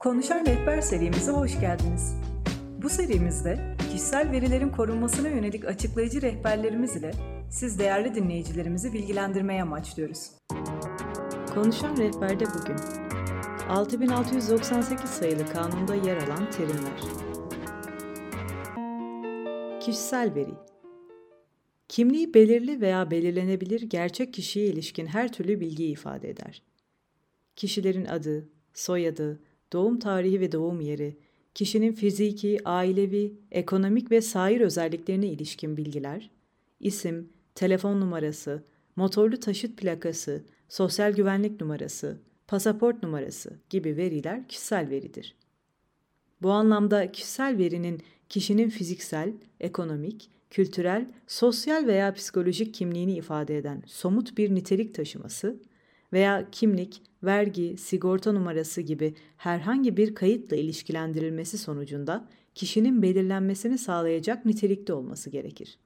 Konuşan Rehber serimize hoş geldiniz. Bu serimizde kişisel verilerin korunmasına yönelik açıklayıcı rehberlerimiz ile siz değerli dinleyicilerimizi bilgilendirmeye amaçlıyoruz. Konuşan Rehber'de bugün 6698 sayılı kanunda yer alan terimler. Kişisel veri Kimliği belirli veya belirlenebilir gerçek kişiye ilişkin her türlü bilgiyi ifade eder. Kişilerin adı, soyadı, doğum tarihi ve doğum yeri, kişinin fiziki, ailevi, ekonomik ve sair özelliklerine ilişkin bilgiler, isim, telefon numarası, motorlu taşıt plakası, sosyal güvenlik numarası, pasaport numarası gibi veriler kişisel veridir. Bu anlamda kişisel verinin kişinin fiziksel, ekonomik, kültürel, sosyal veya psikolojik kimliğini ifade eden somut bir nitelik taşıması veya kimlik, vergi, sigorta numarası gibi herhangi bir kayıtla ilişkilendirilmesi sonucunda kişinin belirlenmesini sağlayacak nitelikte olması gerekir.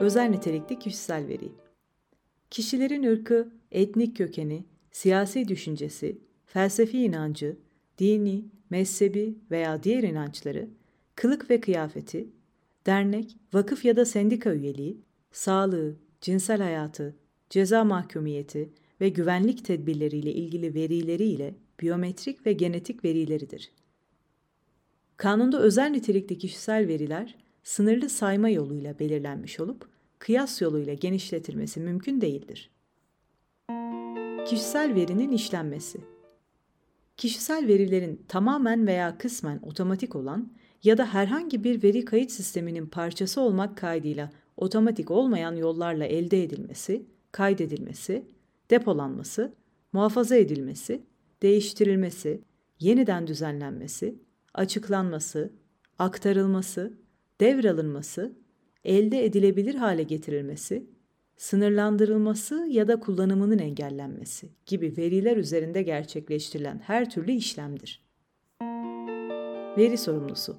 Özel nitelikli kişisel veri Kişilerin ırkı, etnik kökeni, siyasi düşüncesi, felsefi inancı, dini, mezhebi veya diğer inançları, kılık ve kıyafeti, dernek, vakıf ya da sendika üyeliği, sağlığı, cinsel hayatı, ceza mahkumiyeti ve güvenlik tedbirleriyle ilgili verileriyle biyometrik ve genetik verileridir. Kanunda özel nitelikli kişisel veriler sınırlı sayma yoluyla belirlenmiş olup kıyas yoluyla genişletilmesi mümkün değildir. Kişisel verinin işlenmesi Kişisel verilerin tamamen veya kısmen otomatik olan ya da herhangi bir veri kayıt sisteminin parçası olmak kaydıyla otomatik olmayan yollarla elde edilmesi, kaydedilmesi, depolanması, muhafaza edilmesi, değiştirilmesi, yeniden düzenlenmesi, açıklanması, aktarılması, devralınması, elde edilebilir hale getirilmesi, sınırlandırılması ya da kullanımının engellenmesi gibi veriler üzerinde gerçekleştirilen her türlü işlemdir. Veri sorumlusu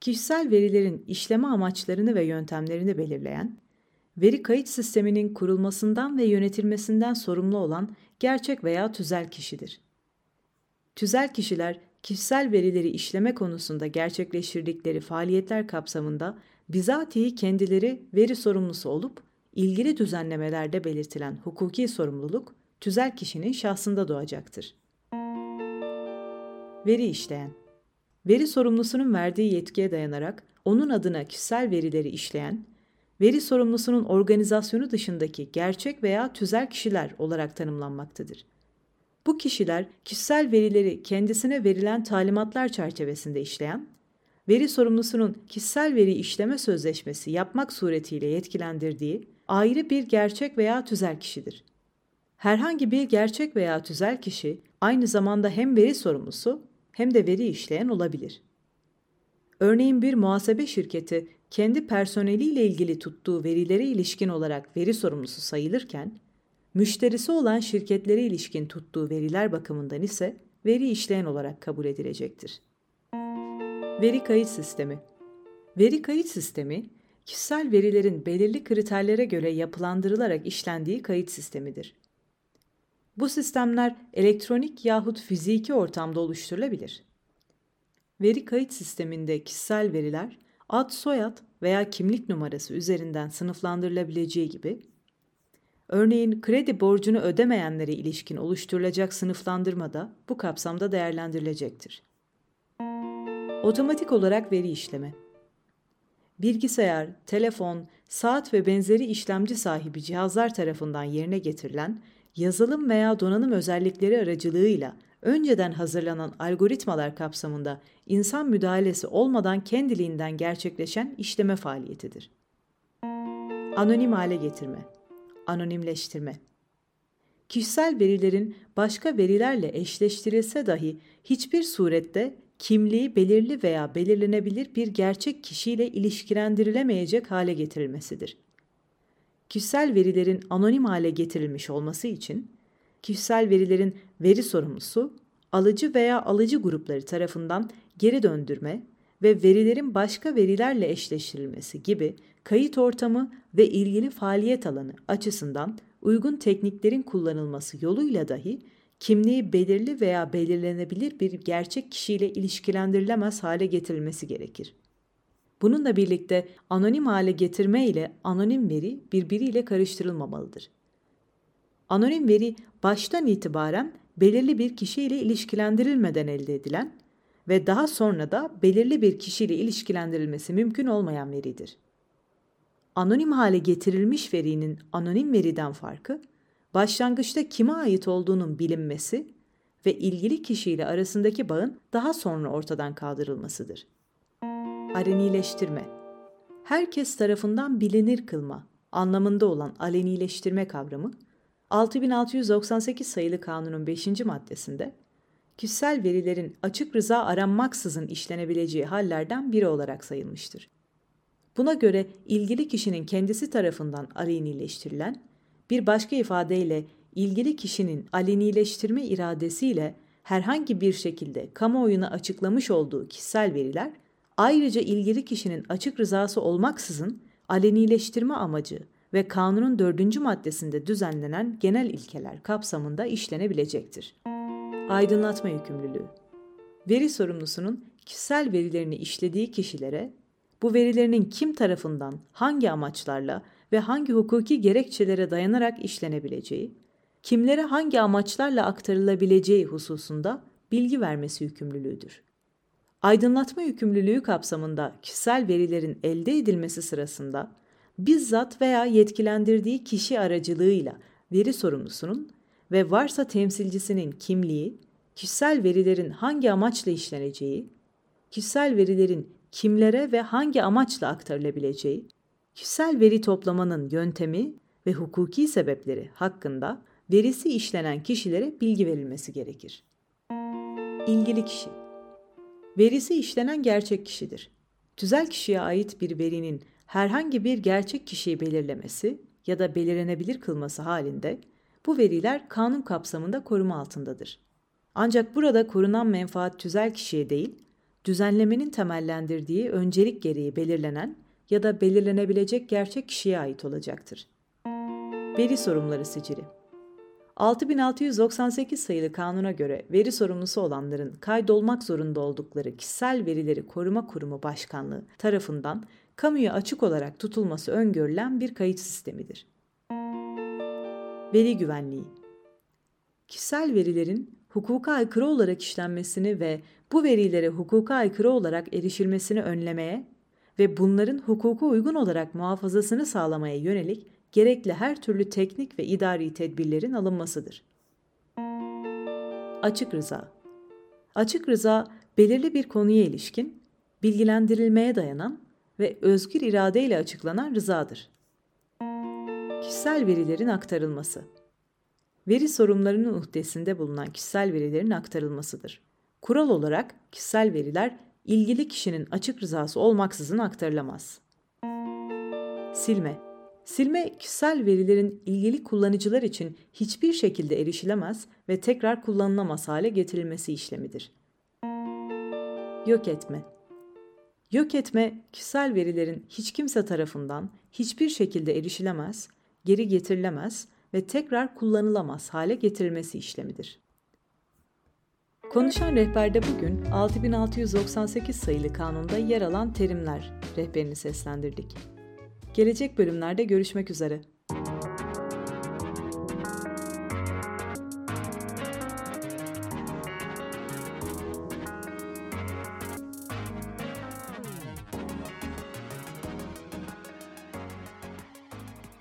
Kişisel verilerin işleme amaçlarını ve yöntemlerini belirleyen, veri kayıt sisteminin kurulmasından ve yönetilmesinden sorumlu olan gerçek veya tüzel kişidir. Tüzel kişiler kişisel verileri işleme konusunda gerçekleştirdikleri faaliyetler kapsamında bizatihi kendileri veri sorumlusu olup ilgili düzenlemelerde belirtilen hukuki sorumluluk tüzel kişinin şahsında doğacaktır. Veri işleyen Veri sorumlusunun verdiği yetkiye dayanarak onun adına kişisel verileri işleyen, veri sorumlusunun organizasyonu dışındaki gerçek veya tüzel kişiler olarak tanımlanmaktadır. Bu kişiler kişisel verileri kendisine verilen talimatlar çerçevesinde işleyen, veri sorumlusunun kişisel veri işleme sözleşmesi yapmak suretiyle yetkilendirdiği ayrı bir gerçek veya tüzel kişidir. Herhangi bir gerçek veya tüzel kişi aynı zamanda hem veri sorumlusu hem de veri işleyen olabilir. Örneğin bir muhasebe şirketi kendi personeliyle ilgili tuttuğu verilere ilişkin olarak veri sorumlusu sayılırken, müşterisi olan şirketlere ilişkin tuttuğu veriler bakımından ise veri işleyen olarak kabul edilecektir. Veri kayıt sistemi Veri kayıt sistemi, kişisel verilerin belirli kriterlere göre yapılandırılarak işlendiği kayıt sistemidir. Bu sistemler elektronik yahut fiziki ortamda oluşturulabilir. Veri kayıt sisteminde kişisel veriler ad, soyad veya kimlik numarası üzerinden sınıflandırılabileceği gibi, örneğin kredi borcunu ödemeyenlere ilişkin oluşturulacak sınıflandırma da bu kapsamda değerlendirilecektir. Otomatik olarak veri işleme Bilgisayar, telefon, saat ve benzeri işlemci sahibi cihazlar tarafından yerine getirilen yazılım veya donanım özellikleri aracılığıyla önceden hazırlanan algoritmalar kapsamında insan müdahalesi olmadan kendiliğinden gerçekleşen işleme faaliyetidir. Anonim hale getirme, anonimleştirme. Kişisel verilerin başka verilerle eşleştirilse dahi hiçbir surette kimliği belirli veya belirlenebilir bir gerçek kişiyle ilişkilendirilemeyecek hale getirilmesidir kişisel verilerin anonim hale getirilmiş olması için kişisel verilerin veri sorumlusu alıcı veya alıcı grupları tarafından geri döndürme ve verilerin başka verilerle eşleştirilmesi gibi kayıt ortamı ve ilgili faaliyet alanı açısından uygun tekniklerin kullanılması yoluyla dahi kimliği belirli veya belirlenebilir bir gerçek kişiyle ilişkilendirilemez hale getirilmesi gerekir. Bununla birlikte anonim hale getirme ile anonim veri birbiriyle karıştırılmamalıdır. Anonim veri baştan itibaren belirli bir kişiyle ilişkilendirilmeden elde edilen ve daha sonra da belirli bir kişiyle ilişkilendirilmesi mümkün olmayan veridir. Anonim hale getirilmiş verinin anonim veriden farkı, başlangıçta kime ait olduğunun bilinmesi ve ilgili kişiyle arasındaki bağın daha sonra ortadan kaldırılmasıdır. Alenileştirme Herkes tarafından bilinir kılma anlamında olan alenileştirme kavramı, 6698 sayılı kanunun 5. maddesinde kişisel verilerin açık rıza aranmaksızın işlenebileceği hallerden biri olarak sayılmıştır. Buna göre ilgili kişinin kendisi tarafından alenileştirilen, bir başka ifadeyle ilgili kişinin alenileştirme iradesiyle herhangi bir şekilde kamuoyuna açıklamış olduğu kişisel veriler, ayrıca ilgili kişinin açık rızası olmaksızın alenileştirme amacı ve kanunun dördüncü maddesinde düzenlenen genel ilkeler kapsamında işlenebilecektir. Aydınlatma yükümlülüğü Veri sorumlusunun kişisel verilerini işlediği kişilere bu verilerinin kim tarafından, hangi amaçlarla ve hangi hukuki gerekçelere dayanarak işlenebileceği, kimlere hangi amaçlarla aktarılabileceği hususunda bilgi vermesi yükümlülüğüdür. Aydınlatma yükümlülüğü kapsamında kişisel verilerin elde edilmesi sırasında bizzat veya yetkilendirdiği kişi aracılığıyla veri sorumlusunun ve varsa temsilcisinin kimliği, kişisel verilerin hangi amaçla işleneceği, kişisel verilerin kimlere ve hangi amaçla aktarılabileceği, kişisel veri toplamanın yöntemi ve hukuki sebepleri hakkında verisi işlenen kişilere bilgi verilmesi gerekir. İlgili kişi Verisi işlenen gerçek kişidir. Tüzel kişiye ait bir verinin herhangi bir gerçek kişiyi belirlemesi ya da belirlenebilir kılması halinde bu veriler kanun kapsamında koruma altındadır. Ancak burada korunan menfaat tüzel kişiye değil, düzenlemenin temellendirdiği öncelik gereği belirlenen ya da belirlenebilecek gerçek kişiye ait olacaktır. Veri sorumluları sicili 6698 sayılı kanuna göre veri sorumlusu olanların kaydolmak zorunda oldukları kişisel verileri koruma kurumu başkanlığı tarafından kamuya açık olarak tutulması öngörülen bir kayıt sistemidir. Veri güvenliği Kişisel verilerin hukuka aykırı olarak işlenmesini ve bu verilere hukuka aykırı olarak erişilmesini önlemeye ve bunların hukuka uygun olarak muhafazasını sağlamaya yönelik gerekli her türlü teknik ve idari tedbirlerin alınmasıdır. Açık rıza Açık rıza, belirli bir konuya ilişkin, bilgilendirilmeye dayanan ve özgür iradeyle açıklanan rızadır. Kişisel verilerin aktarılması Veri sorumlarının uhdesinde bulunan kişisel verilerin aktarılmasıdır. Kural olarak kişisel veriler ilgili kişinin açık rızası olmaksızın aktarılamaz. Silme Silme kişisel verilerin ilgili kullanıcılar için hiçbir şekilde erişilemez ve tekrar kullanılamaz hale getirilmesi işlemidir. Yok etme Yok etme, kişisel verilerin hiç kimse tarafından hiçbir şekilde erişilemez, geri getirilemez ve tekrar kullanılamaz hale getirilmesi işlemidir. Konuşan rehberde bugün 6698 sayılı kanunda yer alan terimler rehberini seslendirdik. Gelecek bölümlerde görüşmek üzere.